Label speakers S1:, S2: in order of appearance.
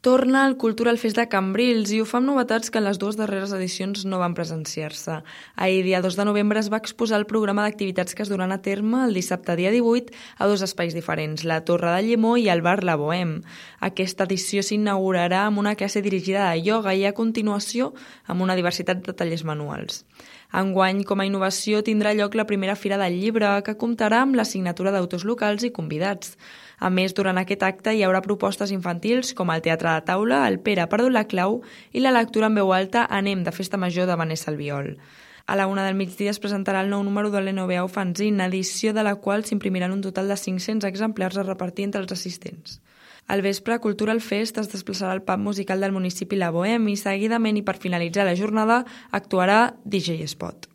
S1: Torna al Cultural Fest de Cambrils i ho fa amb novetats que en les dues darreres edicions no van presenciar-se. Ahir, dia 2 de novembre, es va exposar el programa d'activitats que es duran a terme el dissabte dia 18 a dos espais diferents, la Torre de Llemó i el Bar La Bohème. Aquesta edició s'inaugurarà amb una classe dirigida de ioga i a continuació amb una diversitat de tallers manuals. Enguany, com a innovació, tindrà lloc la primera Fira del Llibre, que comptarà amb la signatura d'autors locals i convidats. A més, durant aquest acte hi haurà propostes infantils com el teatre de taula, el Pere ha perdut la clau i la lectura en veu alta Anem de Festa Major de Vanessa Albiol. A la una del migdia es presentarà el nou número de l'NBA Fanzine, edició de la qual s'imprimiran un total de 500 exemplars a repartir entre els assistents. Al vespre, Cultural Fest es desplaçarà al pub musical del municipi La Bohème i seguidament i per finalitzar la jornada actuarà DJ Spot.